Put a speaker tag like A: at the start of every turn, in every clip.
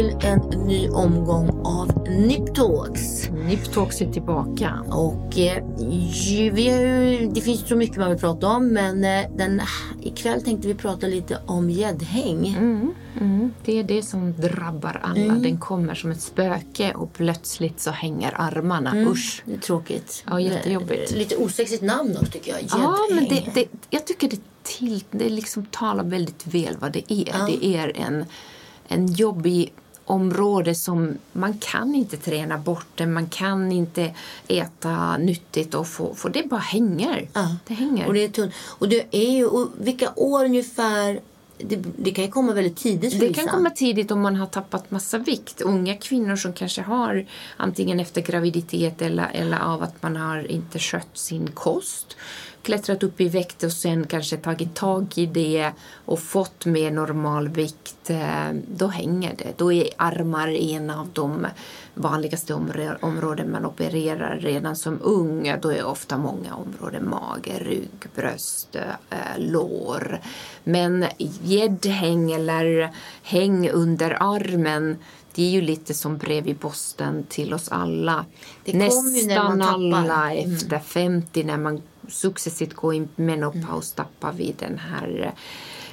A: till en ny omgång av Niptalks.
B: Niptalks är tillbaka.
A: Och eh, ju, det finns så mycket man vill prata om men eh, den, ikväll tänkte vi prata lite om gäddhäng.
B: Mm, mm, det är det som drabbar alla. Mm. Den kommer som ett spöke och plötsligt så hänger armarna. Mm, Usch.
A: Det är tråkigt.
B: Ja, jättejobbigt.
A: Lite osexigt namn också tycker jag.
B: Gäddhäng. Ja, men det, det, jag tycker det, till, det liksom talar väldigt väl vad det är. Ja. Det är en en jobbig område som man kan inte träna bort det, man kan inte äta nyttigt och få, för det bara hänger.
A: Ja.
B: Det hänger.
A: Och det är tunt. Och det är ju, och vilka år ungefär det, det, kan ju komma väldigt tidigt för
B: Det kan komma tidigt om man har tappat massa vikt. Unga kvinnor som kanske har antingen efter graviditet eller, eller av att man har inte skött sin kost klättrat upp i vikt och sen kanske tagit tag i det och fått mer normal vikt, eh, då hänger det. Då är armar en av de vanligaste områden man opererar redan som ung. Då är ofta många områden mage, rygg, bröst, eh, lår. Men gäddhäng eller häng under armen det är ju lite som brev i posten till oss alla. Nästan alla efter 50 när man successivt gå i menopaus tappar vi den här eh,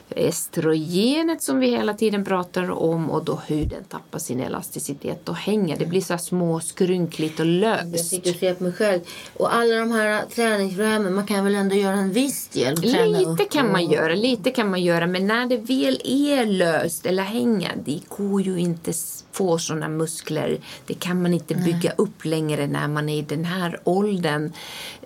B: estrogenet som vi hela tiden pratar om och då huden tappar sin elasticitet. Då hänger det, blir så små skrynkligt och löst.
A: Jag sitter och ser på mig själv. Och alla de här träningsprogrammen, man kan väl ändå göra en viss del?
B: Lite kan man göra, lite kan man göra. Men när det väl är löst eller hänger, det går ju inte få sådana muskler. Det kan man inte bygga upp längre när man är i den här åldern.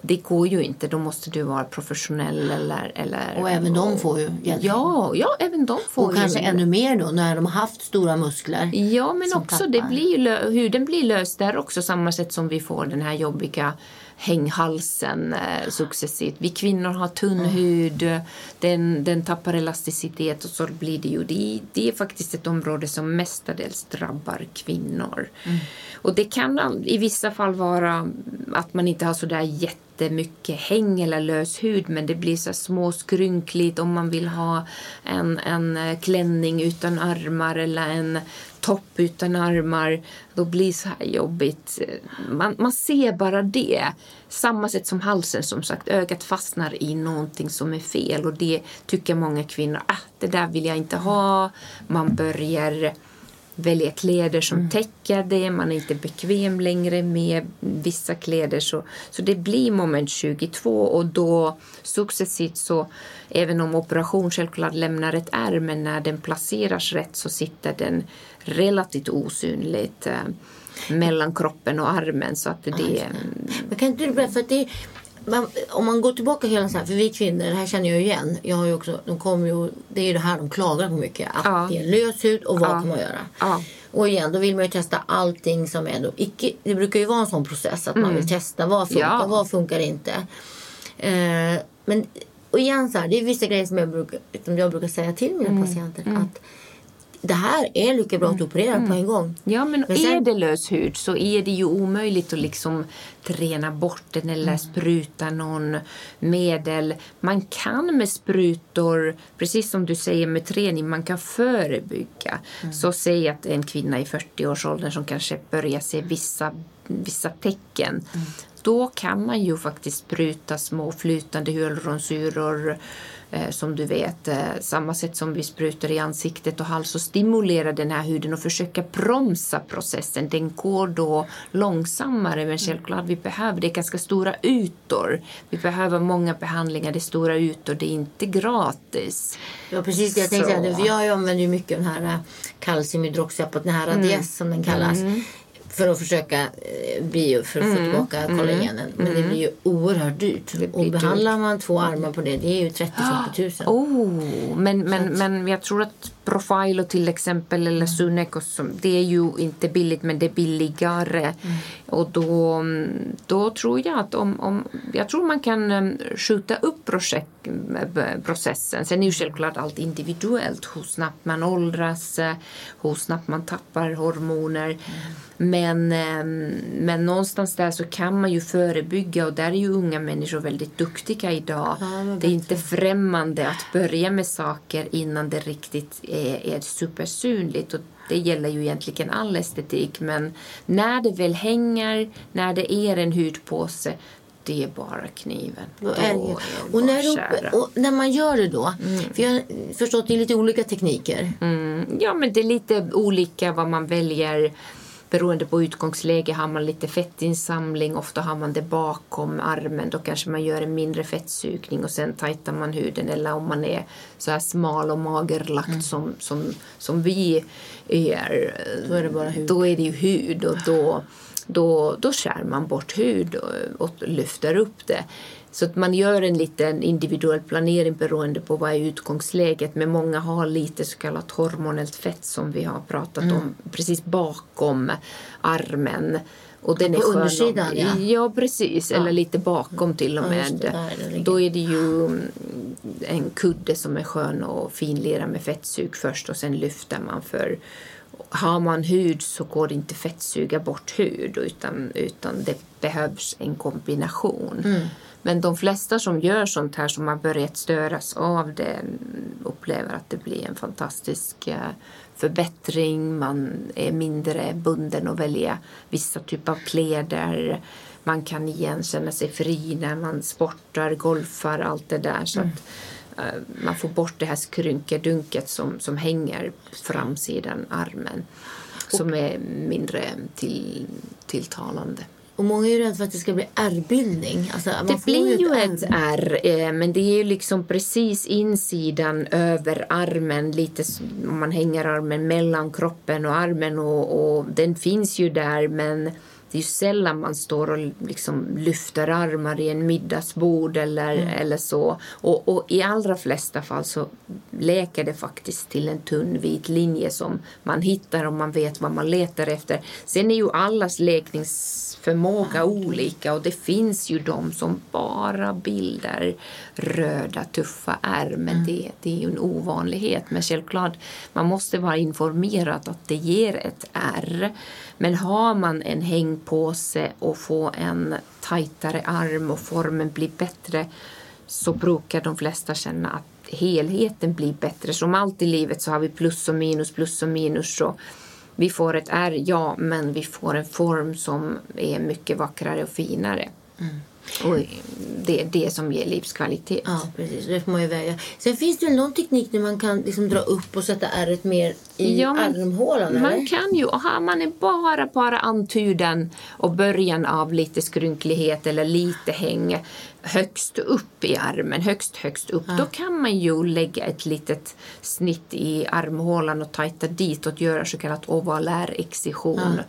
B: Det går ju inte, då måste du vara professionell eller... eller
A: och även de får ju
B: hjälp. Ja, Ja, även de får
A: Och kanske ännu mer då när de har haft stora muskler.
B: Ja, men också det blir, huden blir löst där också samma sätt som vi får den här jobbiga hänghalsen eh, successivt. Vi kvinnor har tunn mm. hud, den, den tappar elasticitet och så blir det ju. Det, det är faktiskt ett område som mestadels drabbar kvinnor. Mm. Och det kan i vissa fall vara att man inte har så där jättemycket häng eller lös hud men det blir så små skrynkligt om man vill ha en, en eh, klänning utan armar eller en topp utan armar. Då blir det så här jobbigt. Man, man ser bara det. Samma sätt som halsen som sagt. Ögat fastnar i någonting som är fel och det tycker många kvinnor, ah, det där vill jag inte ha. Man börjar välja kläder som mm. täcker det. Man är inte bekväm längre med vissa kläder. Så, så det blir moment 22 och då successivt så även om operation självklart lämnar ett ärr men när den placeras rätt så sitter den relativt osynligt eh, mellan kroppen och armen så att det...
A: Ja, men kan inte du berätta, för det man, om man går tillbaka hela så här, för vi kvinnor, det här känner jag igen. Jag har också, de kommer ju, det är ju det här de klagar på mycket. Att ja. det är lös hud och vad ja. kan man göra?
B: Ja.
A: Och igen, då vill man ju testa allting som är då icke, det brukar ju vara en sån process att mm. man vill testa vad funkar, ja. vad funkar inte. Eh, men och igen så här, det är vissa grejer som jag brukar, som jag brukar säga till mina mm. patienter. Mm. att det här är lika bra att mm. operera mm. på en gång.
B: Ja, men, men sen... är det lös hud så är det ju omöjligt att liksom träna bort den eller mm. spruta någon medel. Man kan med sprutor, precis som du säger med träning, man kan förebygga. Mm. Så säg att en kvinna i 40-årsåldern som kanske börjar se vissa, vissa tecken. Mm. Då kan man ju faktiskt spruta små flytande hyaluronsyror som du vet, eh, samma sätt som vi sprutar i ansiktet och hals och stimulerar den här huden och försöker bromsa processen. Den går då långsammare men självklart vi behöver, det är ganska stora ytor. Vi behöver många behandlingar, det är stora ytor, det är inte gratis.
A: Ja precis, jag tänkte säga det, för jag använder ju mycket den här eh, kalciumhydroxyapat, den här radies mm. som den kallas. Mm för att försöka eh, bio för att mm. få tillbaka kollagenen. Mm. Men det blir ju oerhört dyrt. Och behandlar man två armar på det, det är ju 30-40 tusen.
B: Oh, men, men, men jag tror att Profilo till exempel eller Sunecos, det är ju inte billigt men det är billigare. Mm. Och då, då tror jag att om, om, jag tror man kan um, skjuta upp projekt, processen. Sen är ju självklart allt individuellt, hur snabbt man åldras, hur snabbt man tappar hormoner. Mm. Men, um, men någonstans där så kan man ju förebygga och där är ju unga människor väldigt duktiga idag. Ja, det är inte främmande att börja med saker innan det riktigt är, är supersynligt. Och det gäller ju egentligen all estetik. Men när det väl hänger, när det är en hudpåse, det är bara kniven. Då är det,
A: och, när, och när man gör det då, mm. för jag har förstått det är lite olika tekniker.
B: Mm. Ja, men det är lite olika vad man väljer. Beroende på utgångsläge har man lite fettinsamling, ofta har man det bakom armen. Då kanske man gör en mindre fettsugning och sen tajtar man huden. Eller om man är så här smal och magerlagt mm. som, som, som vi är,
A: då är det bara hud.
B: Då är det ju hud och då, då, då skär man bort hud och, och lyfter upp det. Så att man gör en liten individuell planering beroende på vad är utgångsläget. Men många har lite så kallat hormonellt fett som vi har pratat mm. om precis bakom armen.
A: Och den på undersidan?
B: Ja. ja, precis. Ja. Eller lite bakom till och med. Ja, det, Då är det ju mm, en kudde som är skön och finlera med fettsug först och sen lyfter man för har man hud så går det inte fettsuga bort hud utan, utan det behövs en kombination. Mm. Men de flesta som gör sånt här som har börjat störas av det upplever att det blir en fantastisk eh, förbättring. Man är mindre bunden att välja vissa typer av kläder. Man kan igen känna sig fri när man sportar, golfar, allt det där. Så mm. att, uh, man får bort det här skrynkedunket som, som hänger framsidan armen. Som är mindre till, tilltalande.
A: Och många är rädda för att det ska bli ärrbildning. Alltså,
B: det blir ju ett ärr, eh, men det är ju liksom precis insidan över armen. Lite om man hänger armen mellan kroppen och armen och, och den finns ju där men det är ju sällan man står och liksom lyfter armar i en middagsbord eller, mm. eller så. Och, och, i allra flesta fall så läker det faktiskt till en tunn vit linje som man hittar om man vet vad man letar efter. Sen är ju allas läkningsförmåga olika och det finns ju de som bara bildar röda tuffa ärr men mm. det, det är ju en ovanlighet. Men självklart, man måste vara informerad att det ger ett ärr. Men har man en hängpåse och får en tajtare arm och formen blir bättre så brukar de flesta känna att helheten blir bättre. Som allt i livet så har vi plus och minus, plus och minus. Och vi får ett R, ja, men vi får en form som är mycket vackrare och finare. Mm. Och det är det som ger livskvalitet.
A: Ja, precis. Det får man ju väga. Sen finns det väl någon teknik där man kan liksom dra upp och sätta ärret mer i ja, armhålan?
B: Man kan ju. Har man är bara, bara antydan och början av lite skrynklighet eller lite häng högst upp i armen, högst högst upp, ja. då kan man ju lägga ett litet snitt i armhålan och tajta dit och göra så kallad ovalär excision. Ja.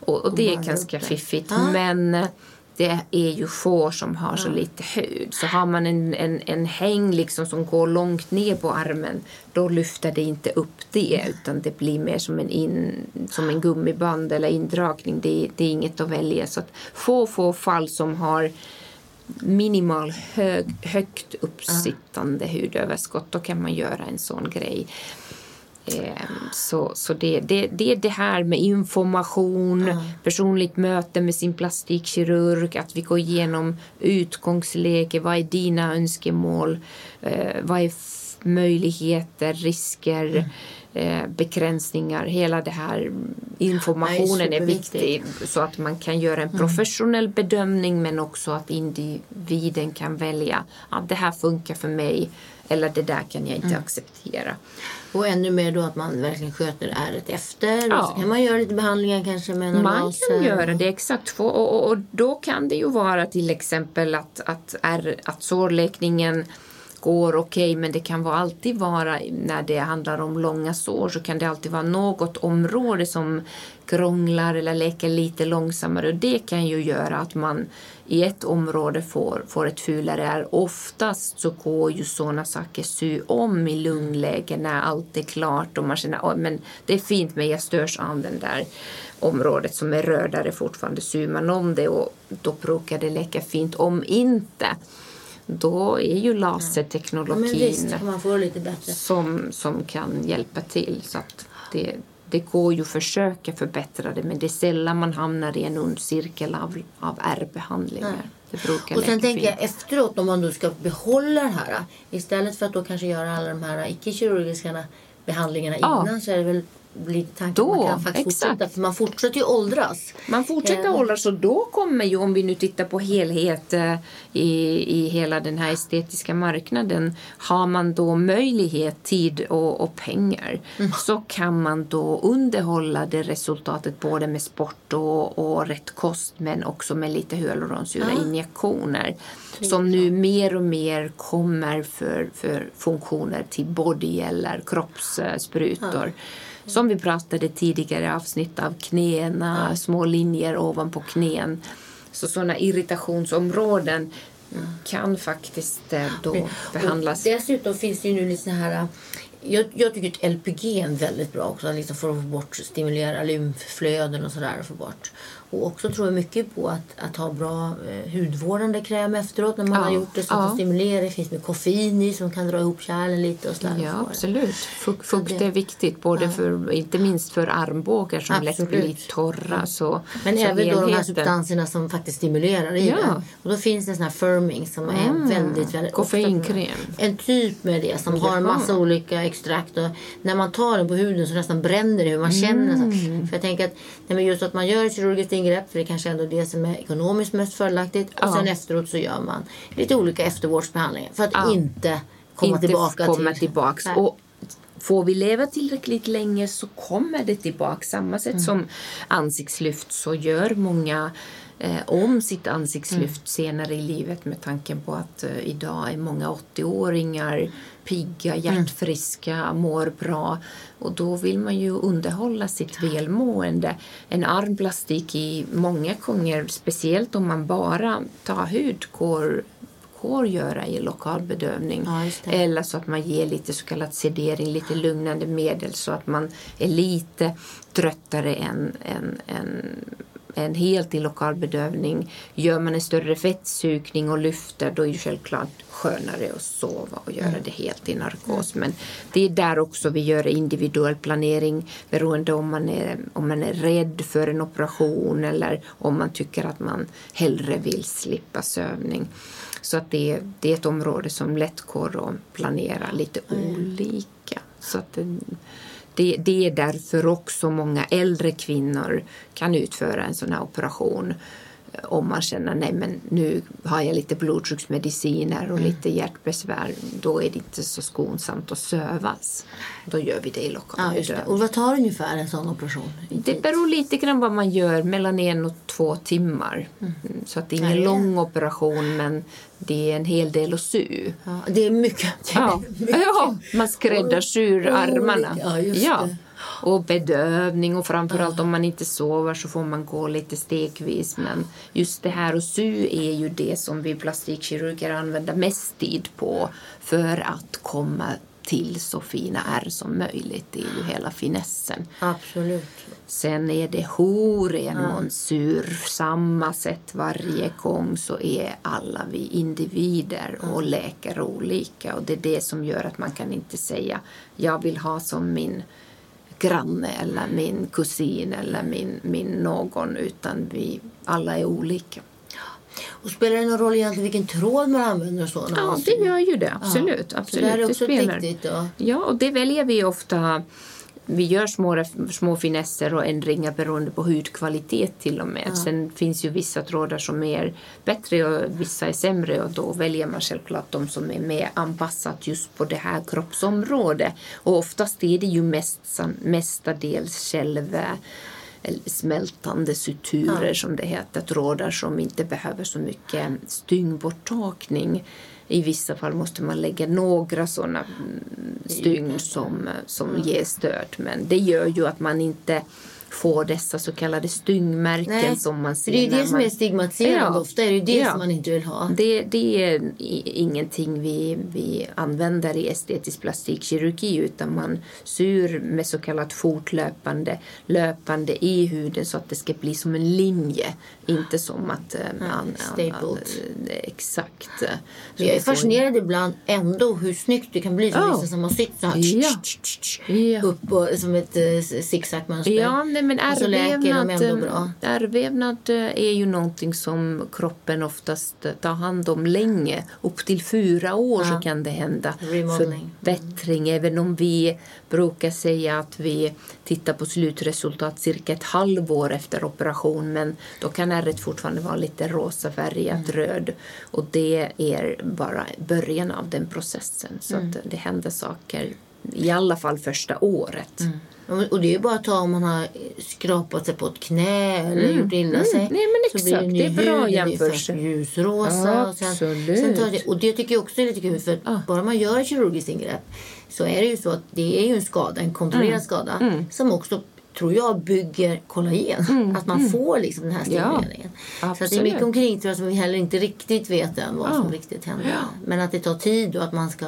B: Och, och, det är ganska fiffigt. Men det är ju få som har så lite hud. Så har man en, en, en häng liksom som går långt ner på armen då lyfter det inte upp det utan det blir mer som en, in, som en gummiband eller indragning. Det, det är inget att välja. Så att få, få fall som har minimal hög, högt uppsittande hudöverskott då kan man göra en sån grej. Ehm, så, så det, det, det är det här med information, mm. personligt möte med sin plastikkirurg, att vi går igenom utgångsläge, vad är dina önskemål, eh, vad är möjligheter, risker, mm. eh, begränsningar. Hela det här informationen är, är, viktig så att man kan göra en mm. professionell mm. bedömning men också att individen kan välja att det här funkar för mig eller det där kan jag inte mm. acceptera.
A: Och ännu mer då att man verkligen sköter ärret efter. Ja. Och så kan man göra lite behandlingar kanske med någon
B: Man kan göra det exakt. Och, och, och, då kan det ju vara till exempel att, att, är, att sårläkningen går okej okay, men det kan vara alltid vara när det handlar om långa sår så kan det alltid vara något område som krånglar eller läker lite långsammare och det kan ju göra att man i ett område får, får ett fulare ärr. Oftast så går ju sådana saker sy om i lugnläge när allt är klart och man känner att oh, det är fint men jag störs av den där området som är rödare fortfarande. Syr man om det och då brukar det läka fint. Om inte då är ju laserteknologin
A: ja,
B: som, som kan hjälpa till. Så det, det går ju att försöka förbättra det men det är sällan man hamnar i en ond cirkel av, av ärrbehandlingar.
A: Ja. Och sen tänker jag efteråt om man då ska behålla det här istället för att då kanske göra alla de här icke-kirurgiska behandlingarna innan så är det väl blir tanken
B: Då,
A: man kan faktiskt
B: exakt.
A: fortsätta. För man fortsätter ju åldras.
B: Man fortsätter
A: Eh,
B: åldras och då kommer ju, om vi nu tittar på helhet eh, i, i hela den här estetiska marknaden, har man då möjlighet, tid och, och pengar så kan man då underhålla det resultatet både med sport och, och rätt kost men också med lite hyaluronsyrainjektioner som nu mer och mer kommer för, för funktioner till body eller kroppssprutor. Som vi pratade tidigare avsnitt av knäna, små linjer ovanpå knän. Så sådana irritationsområden kan faktiskt eh, då behandlas.
A: Och dessutom finns det ju nu lite så här... Jag, jag tycker att LPG är väldigt bra också, liksom för att få bort, stimulera lymfflöden och sådär. Få bort. Och också tror jag mycket på att, att ha bra eh, hudvårdande kräm efteråt när man
B: Ja,
A: har gjort det. Så
B: ja.
A: stimulerar. Det finns med koffein i som kan dra ihop kärlen lite och sådär.
B: Ja, absolut. Fukt, fukt är viktigt, både för, inte minst för armbågar som lätt
A: Absolut.
B: blir torra. Så,
A: Men
B: så
A: även då de här substanserna som faktiskt stimulerar i
B: Ja.
A: det. Och då finns det sån här firming som är
B: Mm.
A: väldigt, väldigt...
B: Koffeinkräm.
A: En typ med det som har en massa olika extrakt. Och när man tar den på huden så nästan bränner det hur man känner.
B: Mm.
A: Så. För jag tänker att nej, men just att man gör kirurgiskt ingrepp, för det kanske ändå är det som är ekonomiskt mest fördelaktigt. Och
B: Ja.
A: sen efteråt så gör man lite olika eftervårdsbehandlingar för att
B: Ja.
A: inte komma
B: inte
A: tillbaka
B: komma
A: till...
B: tillbaks.
A: Nej.
B: Och får vi leva tillräckligt länge så kommer det tillbaka. Samma sätt
A: Mm.
B: som ansiktslyft så gör många eh, om sitt
A: Mm.
B: ansiktslyft senare i livet med tanken på att eh, idag är många 80-åringar pigga,
A: Mm.
B: hjärtfriska, mår bra. Och då vill man ju underhålla sitt välmående. En armplastik i många gånger, speciellt om man bara tar hud, går går göra i lokalbedövning.
A: Ja, just det.
B: Eller så att man ger lite så kallad sedering, lite lugnande medel så att man är lite tröttare än, än, än, än helt i lokalbedövning. Gör man en större fettsugning och lyfter då är det självklart skönare att sova och göra det helt i narkos. Men det är där också vi gör individuell planering beroende om man är, om man är rädd för en operation eller om man tycker att man hellre vill slippa sövning. Så att det, det är ett område som lätt går att planera lite olika. Så att det, det, det är därför också många äldre kvinnor kan utföra en sån här operation eh, om man känner nej men nu har jag lite blodtrycksmediciner och lite hjärtbesvär. Då är det inte så skonsamt att sövas. Då gör vi det i lokal
A: Ja. Och vad tar ungefär en sån operation?
B: Det beror lite grann vad man gör, mellan en och två timmar. Mm, Så att det är ingen
A: ja.
B: lång operation men det är en hel del att sy.
A: Ja, det är mycket.
B: Ja,
A: mycket.
B: ja man skräddarsyr
A: och
B: armarna.
A: ja, det.
B: Och bedövning och framförallt om man inte sover så får man gå lite stegvis. Men just det här att sy är ju det som vi plastikkirurger använder mest tid på för att komma till så fina ärr som möjligt. Det är ju hela finessen.
A: Absolut.
B: Sen är det hur en monsyr samma sätt varje gång så är alla vi individer och läker olika och det är det som gör att man kan inte säga jag vill ha som min granne eller min kusin eller min, min någon utan vi alla är olika.
A: Och spelar det någon roll egentligen vilken tråd man använder och så? när
B: Ja,
A: man
B: det gör ju det. Absolut.
A: Så
B: absolut.
A: det här är också
B: spelar.
A: viktigt då?
B: Ja, och det väljer vi ofta. Vi gör små, små finesser och ändringar beroende på hudkvalitet till och med. Sen finns ju vissa trådar som är bättre och vissa är sämre och då väljer man självklart de som är mer anpassat just på det här kroppsområdet. Och oftast är det ju mest, mestadels själv eller smältande suturer som det heter, trådar som inte behöver så mycket styngborttagning. I vissa fall måste man lägga några sådana mm, stygn som, som ger stöd men det gör ju att man inte får dessa så kallade styngmärken
A: Nej,
B: som man ser
A: det är det som
B: man...
A: är stigmatiserande
B: Ja.
A: ofta. Är det ju det
B: Ja.
A: som man inte vill ha.
B: Det, det är ingenting vi, vi använder i estetisk plastikkirurgi utan man syr med så kallat fortlöpande löpande i huden så att det ska bli som en linje. Inte som att... man- eh, exakt. Så
A: jag är fascinerad ibland ändå hur snyggt det kan bli
B: Ja.
A: vissa som har sytt så här
B: Ja. Ja.
A: upp och, som ett eh, zigzagmönster.
B: Ja, nej, men
A: ändå bra.
B: Ärrvävnad är ju någonting som kroppen oftast tar hand om länge. Upp till fyra år ja. så kan det hända förbättring. Även om vi brukar säga att vi tittar på slutresultat cirka ett halvår efter operation men då kan ärret fortfarande vara lite rosafärgat, mm. röd och det är bara början av den processen. Så mm. att det händer saker i alla fall första året. Mm.
A: Och det är ju bara att ta om man har skrapat sig på ett knä eller mm. gjort illa sig. Mm.
B: Nej, men exakt. Så blir det, det är bra jämförelse.
A: Ljusrosa. Och, sen, sen tar det, och det tycker jag också är lite kul för ah. bara man gör ett kirurgiskt ingrepp så är det ju så att det är ju en skada, en kontrollerad mm. skada mm. som också tror jag bygger kollagen. Mm. Att man mm. får liksom den här stimuleringen. Ja, så det är mycket omkring tror jag, som vi heller inte riktigt vet än vad ja. som riktigt händer. Ja. Men att det tar tid och att man ska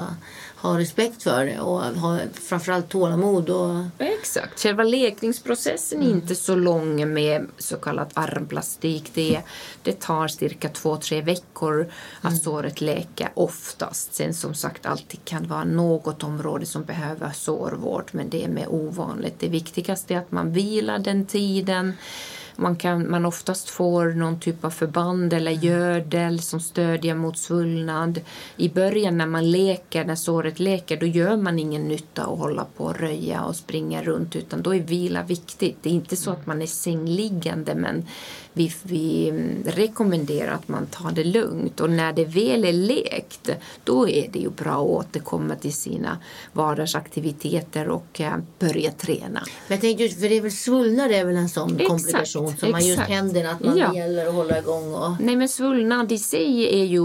A: ha respekt för det och ha framförallt tålamod. Och...
B: Exakt. Själva läkningsprocessen är mm. inte så lång med så kallad armplastik. Det, det tar cirka två, tre veckor att mm. såret läka oftast. Sen som sagt alltid kan vara något område som behöver sårvård men det är mer ovanligt. Det viktigaste är att man vilar den tiden man, kan, man oftast får någon typ av förband eller mm. gödel som stödjer mot svullnad. I början när man leker, när såret leker, då gör man ingen nytta att hålla på och röja och springa runt utan då är vila viktigt. Det är inte så att man är sängliggande men vi, vi rekommenderar att man tar det lugnt och när det väl är lekt då är det ju bra att återkomma till sina vardagsaktiviteter och äh, börja träna.
A: Men jag tänkte, för det är väl svullnad är väl en sån exakt, komplikation som man just händer att man ja. gäller att hålla igång? Och...
B: Nej men svullnad i sig är ju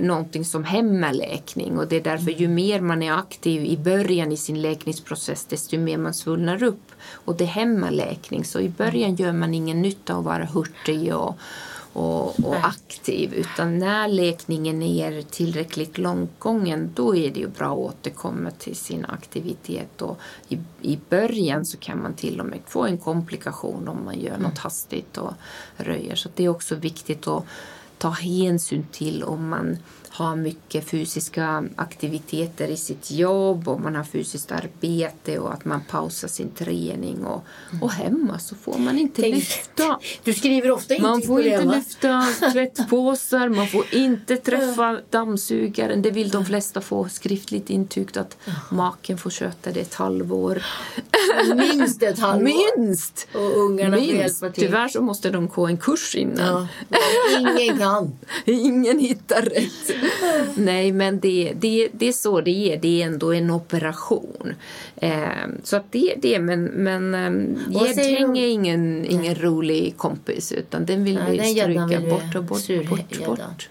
B: någonting som hämmar läkning och det är därför ju mer man är aktiv i början i sin läkningsprocess desto mer man svullnar upp och det hämmar läkning så i början gör man ingen nytta av att vara hurtig och, och, och aktiv. Utan när lekningen är tillräckligt långt gången då är det ju bra att återkomma till sin aktivitet. Och i, I början så kan man till och med få en komplikation om man gör mm. något hastigt och röjer. Så det är också viktigt att ta hänsyn till om man har mycket fysiska aktiviteter i sitt jobb och man har fysiskt arbete och att man pausar sin träning och, mm. och hemma så får man inte Tänk, lyfta.
A: Du skriver ofta
B: Man får inte lyfta tvättpåsar, man får inte träffa dammsugaren. Det vill de flesta få skriftligt intygt att maken får sköta det ett halvår.
A: Minst ett halvår.
B: Minst!
A: Och ungarna Minst. får hjälpa till.
B: Tyvärr så måste de gå en kurs innan.
A: Ja. Ingen kan.
B: Ingen hittar rätt. Nej, men det, det, det är så det är. Det är ändå en operation. Eh, så att det är det. Men, men eh, gäddhäng är ingen, ingen rolig kompis utan den vill ja, vi stryka vill bort och bort, bort, bort, bort, bort.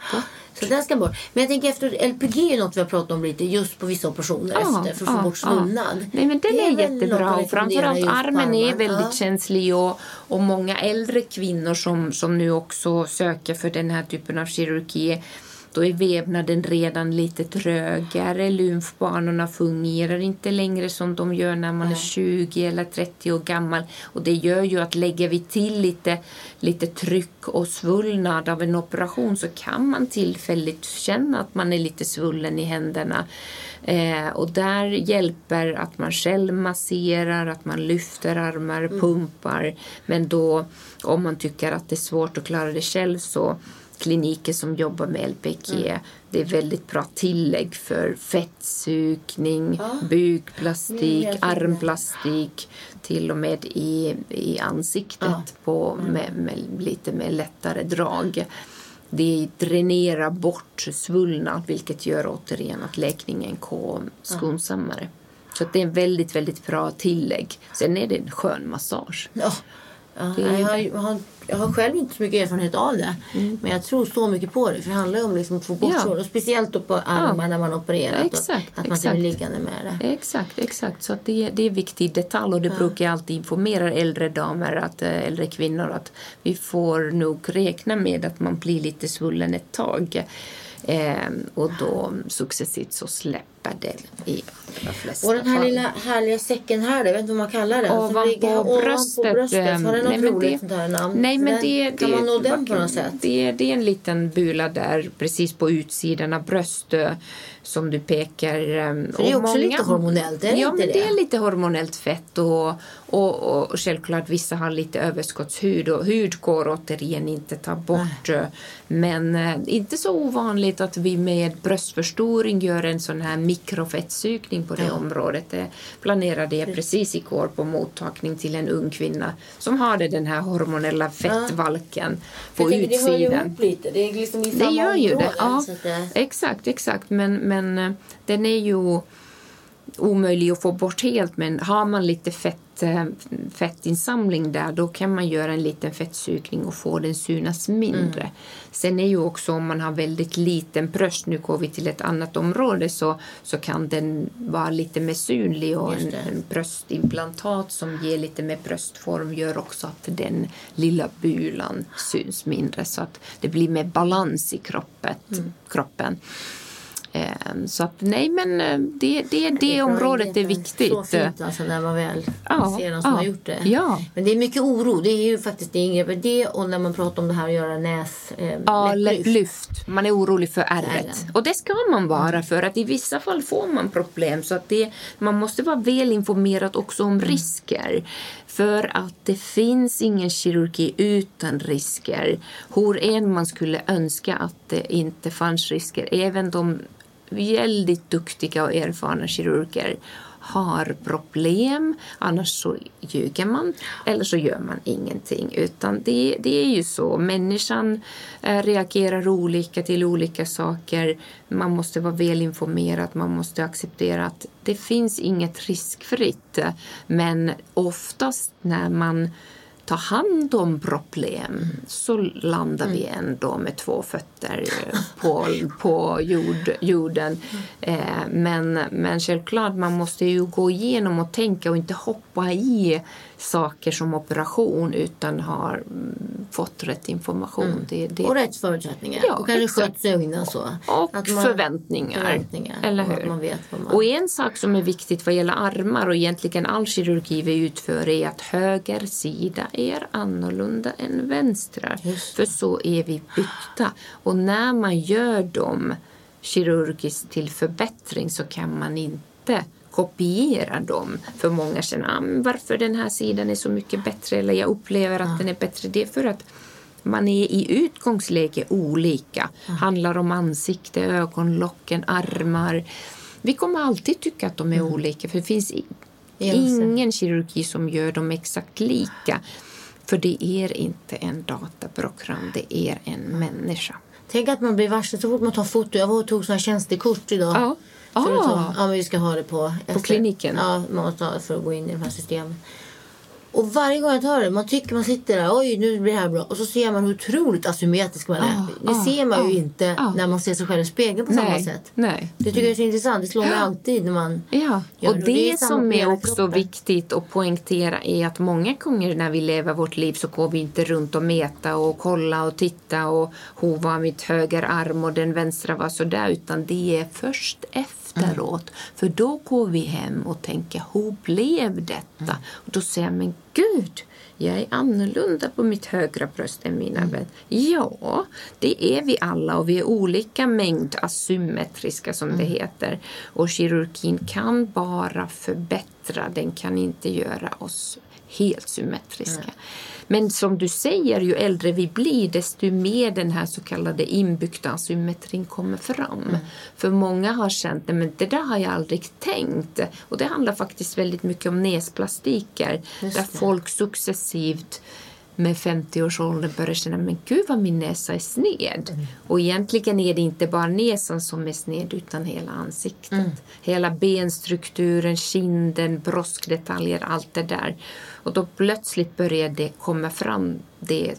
A: Så den ska bort. Men jag tänker efter LPG är något vi har pratat om lite just på vissa operationer ja, efter för att få bort svullnad.
B: Nej men den är, är jättebra och framförallt armen är väldigt ja. känslig och, och många äldre kvinnor som, som nu också söker för den här typen av kirurgi då är vävnaden redan lite trögare. Lymfbanorna fungerar inte längre som de gör när man är 20 eller 30 år gammal. Och det gör ju att lägger vi till lite, lite tryck och svullnad av en operation så kan man tillfälligt känna att man är lite svullen i händerna. Eh, och där hjälper att man själv masserar, att man lyfter armar, mm. pumpar. Men då om man tycker att det är svårt att klara det själv så kliniker som jobbar med LPG. Mm. Det är väldigt bra tillägg för fettsugning, ja. bukplastik, armplastik, till och med i, i ansiktet ja. på, mm. med, med, lite mer lättare drag. Det dränerar bort svullnad vilket gör återigen att läkningen går skonsammare. Så det är en väldigt, väldigt bra tillägg. Sen är det en skön massage.
A: Ja. Ja, jag, har, jag, har, jag, har, själv inte så mycket erfarenhet av det. Mm. Men jag tror så mycket på det. För det handlar om liksom att få bort ja. Och speciellt på armar ja. när man opererat. Exakt, att man inte blir liggande med
B: det. Exakt, exakt. Så att det, det är en viktig detalj. Och det ja. brukar jag alltid informera äldre damer, att, eh, äldre kvinnor att vi får nog räkna med att man blir lite svullen ett tag. Eh, och då successivt så släpper det i de flesta
A: Och den här
B: fall.
A: lilla härliga säcken här, jag vet inte vad man kallar den.
B: Ovanpå
A: här ovanpå
B: bröstet,
A: bröstet. Har den något
B: nej, men
A: roligt
B: det-
A: sånt här namn?
B: Nej, men
A: Den-
B: det,
A: kan
B: det,
A: man nå den på något sätt?
B: Det, det är en liten bula där precis på utsidan av bröstet som du pekar. ehm,
A: För det är
B: och
A: också lite hormonellt, är det
B: ja,
A: inte
B: men det?
A: det?
B: är lite hormonellt fett och, och, och självklart vissa har lite överskottshud och hud går återigen inte ta bort. Men eh, inte så ovanligt att vi med bröstförstoring gör en sån här mikrofettsugning på det området. Det planerade jag precis igår på mottagning till en ung kvinna som hade den här hormonella fettvalken på
A: Jag tänker, det hör ju
B: utsidan.
A: ihop lite. Det är liksom i
B: Det
A: samma
B: gör ju det. Ja,
A: det-
B: exakt, exakt. Men, men eh, den är ju omöjlig att få bort helt. Men har man lite fett, eh, fettinsamling där då kan man göra en liten fettsugning och få den synas mindre.
A: Mm.
B: Sen är ju också om man har väldigt liten bröst, nu går vi till ett annat område, så, så kan den vara lite mer synlig och en, en bröstimplantat som ger lite mer bröstform gör också att den lilla bulan syns mindre så att det blir mer balans i kroppet,
A: Mm.
B: kroppen. Eh, Så att nej men eh, det, det, det,
A: bra
B: området är viktigt.
A: Så fint alltså när man väl
B: Ja,
A: ser någon som
B: ja,
A: har gjort det.
B: ja.
A: Men det är mycket oro. Det är ju faktiskt det ingreppet. Det och när man pratar om det här att göra näs... Eh,
B: Ja,
A: läpplyft.
B: läpplyft. Man är orolig för ärret. Och det ska man vara för att i vissa fall får man problem. Så att det, man måste vara väl informerad också om risker. För att det finns ingen kirurgi utan risker. Hur än man skulle önska att det inte fanns risker. Även de väldigt duktiga och erfarna kirurger har problem, annars så ljuger man eller så gör man ingenting. Utan det, det är ju så, människan eh, reagerar olika till olika saker. Man måste vara välinformerad man måste acceptera att det finns inget riskfritt. Men oftast när man tar hand om problem så landar vi ändå med två fötter på, på jord, jorden. Eh, men, men självklart, man måste ju gå igenom och tänka och inte hoppa i saker som operation utan har mm, fått rätt information. Det, det,
A: Och rätt förutsättningar.
B: Ja,
A: och kanske skött sig innan så.
B: och
A: Att man-
B: förväntningar.
A: förväntningar.
B: Eller hur?
A: man vet vad man...
B: Och en sak som är viktigt vad gäller armar och egentligen all kirurgi vi utför är att höger sida är annorlunda än vänstra. För så är vi byggda. Och när man gör dem kirurgiskt till förbättring så kan man inte kopiera dem. För många känner ah, varför den här sidan är så mycket bättre eller jag upplever att den är bättre. Det är för att man är i utgångsläge olika. Handlar om ansikte, ögon, locken, armar. Vi kommer alltid tycka att de är olika för det finns ingen kirurgi som gör dem exakt lika. För det är inte en dataprogram, det är en människa.
A: Tänk att man blir varse så fort man tar foto. Jag var och tog såna tjänstekort idag.
B: Ja. Ah.
A: ja, men vi ska ha det på... efter-
B: kliniken?
A: Ja, man måste ha det för att gå in i de här systemen. Och varje gång jag tar det, man tycker man sitter där, oj nu blir det här bra. Och så ser man hur otroligt asymmetrisk man är.
B: Ah,
A: det
B: ah,
A: ser man ju
B: ah,
A: inte när man ser sig själv i spegeln på samma
B: Nej,
A: sätt.
B: nej.
A: Det tycker jag är så intressant. Det slår mig alltid när man...
B: Ja,
A: gör
B: och
A: det.
B: det,
A: Det är samma
B: som är också
A: kroppen.
B: viktigt att poängtera är att många gånger när vi lever vårt liv så går vi inte runt och mäta och kolla och titta och var mitt höger arm och den vänstra var så där utan det är först efteråt. För då går vi hem och tänker hur blev detta? Och då säger jag men gud jag är annorlunda på mitt högra bröst än mina mm. Ja, det är vi alla och vi är olika mängd asymmetriska som det heter. Och kirurgin kan bara förbättra, den kan inte göra oss helt symmetriska. Men som du säger, ju äldre vi blir desto mer den här så kallade inbyggda asymmetrin kommer fram. För många har känt att det där har jag aldrig tänkt. Och det handlar faktiskt väldigt mycket om näsplastiker. Där folk successivt med 50-årsåldern börjar känna men gud vad min näsa är sned.
A: Mm.
B: Och egentligen är det inte bara näsan som är sned utan hela ansiktet.
A: Mm.
B: Hela benstrukturen, kinden, broskdetaljer, allt det där. Och då plötsligt börjar det komma fram det,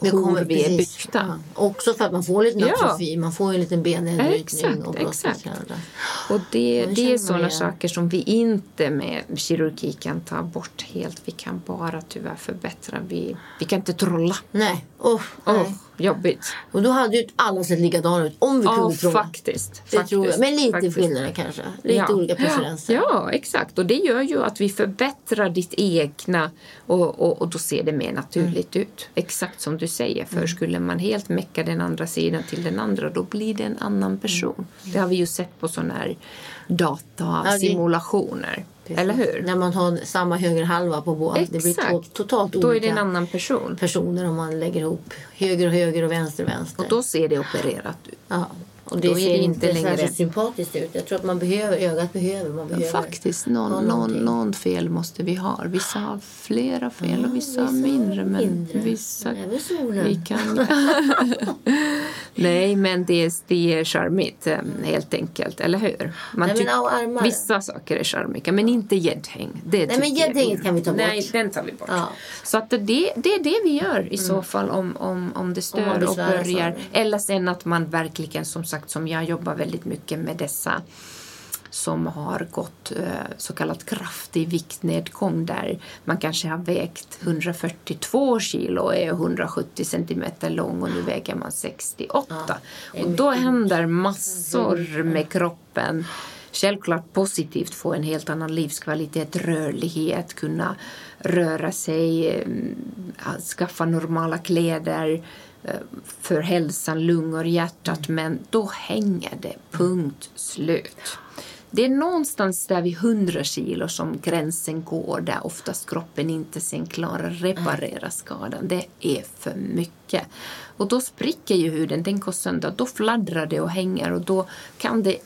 A: Det kommer
B: är
A: precis. Ja. Också för att man får lite
B: Ja.
A: atrofi. Man får en liten bennedbrytning.
B: Exakt,
A: och
B: exakt.
A: bröstmuskler.
B: Och det,
A: Ja, det
B: är sådana saker som vi inte med kirurgi kan ta bort helt. Vi kan bara tyvärr förbättra. Vi, vi kan inte trolla.
A: Nej, oh, nej.
B: jobbigt.
A: Och då hade ju alla sett likadana ut om vi
B: Ja,
A: kunde tro.
B: faktiskt.
A: Det
B: faktiskt,
A: tror jag. Men lite
B: faktiskt.
A: skillnader kanske. Lite olika preferenser.
B: Ja, exakt. Och det gör ju att vi förbättrar ditt egna och, och, och då ser det mer naturligt
A: Mm.
B: ut. Exakt som du säger. För skulle man helt mecka den andra sidan till den andra då blir det en annan person. Det har vi ju sett på sådana här datasimulationer. Eller hur?
A: När man har samma höger halva på båda. Det blir to- totalt olika
B: Då är det en annan person.
A: personer om man lägger ihop höger och höger och vänster och vänster.
B: Och då ser det opererat ut.
A: ja. Och det
B: då är
A: ser
B: det
A: inte
B: inte längre-
A: sympatiskt ut. Jag tror att man behöver, ögat behöver, man behöver
B: Faktiskt, någon, någon, någon fel måste vi ha. Vissa har flera fel och vissa har mindre. Men
A: mindre.
B: vissa
A: Även solen.
B: vi kan... Nej, men det är, det är charmigt eh, helt enkelt, eller hur? Man
A: Nej, men.
B: Vissa saker är charmiga, men inte gäddhäng.
A: Nej, men gäddhänget kan vi ta bort.
B: Nej, den tar vi bort.
A: Ja.
B: Så att det, det är det vi gör i så fall om, om, om det
A: Om
B: stör och
A: besväras av
B: börjar. Eller sen att man verkligen, som sagt, som jag jobbar väldigt mycket med dessa som har gått eh, så kallat kraftig viktnedgång där man kanske har vägt 142 kilo och är 170 centimeter lång och nu väger man 68.
A: det är
B: och då händer massor med kroppen. Självklart positivt få en helt annan livskvalitet, rörlighet, kunna röra sig, eh, skaffa normala kläder för hälsan, lungor, hjärtat. Men då hänger det, punkt slut. Det är någonstans där vid 100 kilo som gränsen går där oftast kroppen inte sen klarar reparera skadan. Det är för mycket. Och då spricker ju huden, den går sönder. Då fladdrar det och hänger och då kan det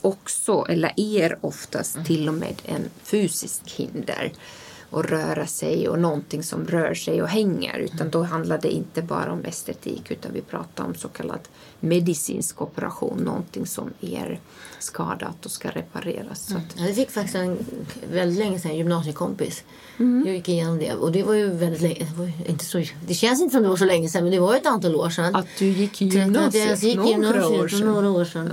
B: också, eller är oftast till och med en fysisk hinder att röra sig och någonting som rör sig och hänger. Utan då handlar det inte bara om estetik utan vi pratar om så kallad medicinsk operation. Någonting som är skadat och ska repareras. Så att,
A: Ja, Jag fick faktiskt en väldigt länge sedan gymnasiekompis.
B: Mm.
A: Jag gick igenom det och det var ju väldigt länge. Det, var inte så, det känns inte som det var så länge sedan men det var ju ett antal år sedan.
B: att du gick gymnasiet
A: Jag gick i
B: några
A: gymnasiet
B: år sedan.
A: några år sedan.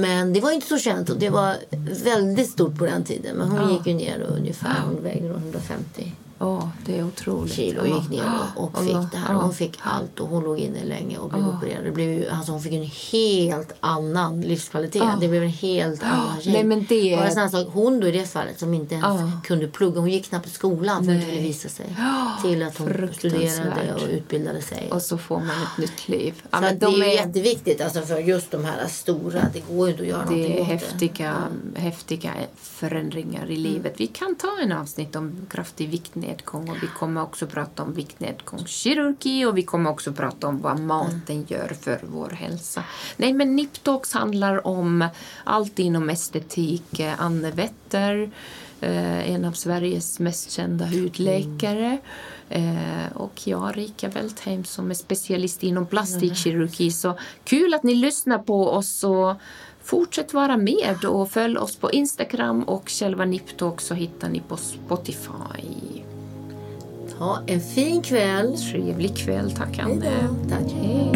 A: Men det var inte så känt och det var väldigt stort på den tiden. Men hon
B: Ja.
A: gick ju ner ungefär, hon vägde då 150
B: Ja, det är otroligt.
A: kilo och gick ner och
B: Ja.
A: fick det här. Och hon fick allt och hon låg inne länge och blev opererad. Det blev alltså hon fick en helt annan livskvalitet. Det blev en helt annan tjej.
B: Nej, men det-
A: en sak, hon då i det fallet som inte ens kunde plugga. Hon gick knappt i skolan för att ville visa sig. Till att hon studerade och utbildade sig.
B: Och så får man ett nytt liv. Ja,
A: så
B: men
A: att det
B: de
A: är
B: är,
A: jätteviktigt alltså för just de här stora. Det går ju inte att göra
B: det är häftiga, häftiga förändringar i livet. Vi kan ta en avsnitt om kraftig viktnedgång och vi kommer också prata om viktnedgångskirurgi och vi kommer också prata om vad maten gör för vår hälsa. Nej, men Niptalks handlar om allt inom estetik. Eh, Anne Wetter, eh, en av Sveriges mest kända hudläkare. Eh, och jag, Rika Weltheim, som är specialist inom plastikkirurgi. Så kul att ni lyssnar på oss och fortsätt vara med och följ oss på Instagram och själva Niptalk så hittar ni på Spotify.
A: Ha en fin kväll.
B: Trevlig kväll, tack Anne.
A: Tack.
B: Hej.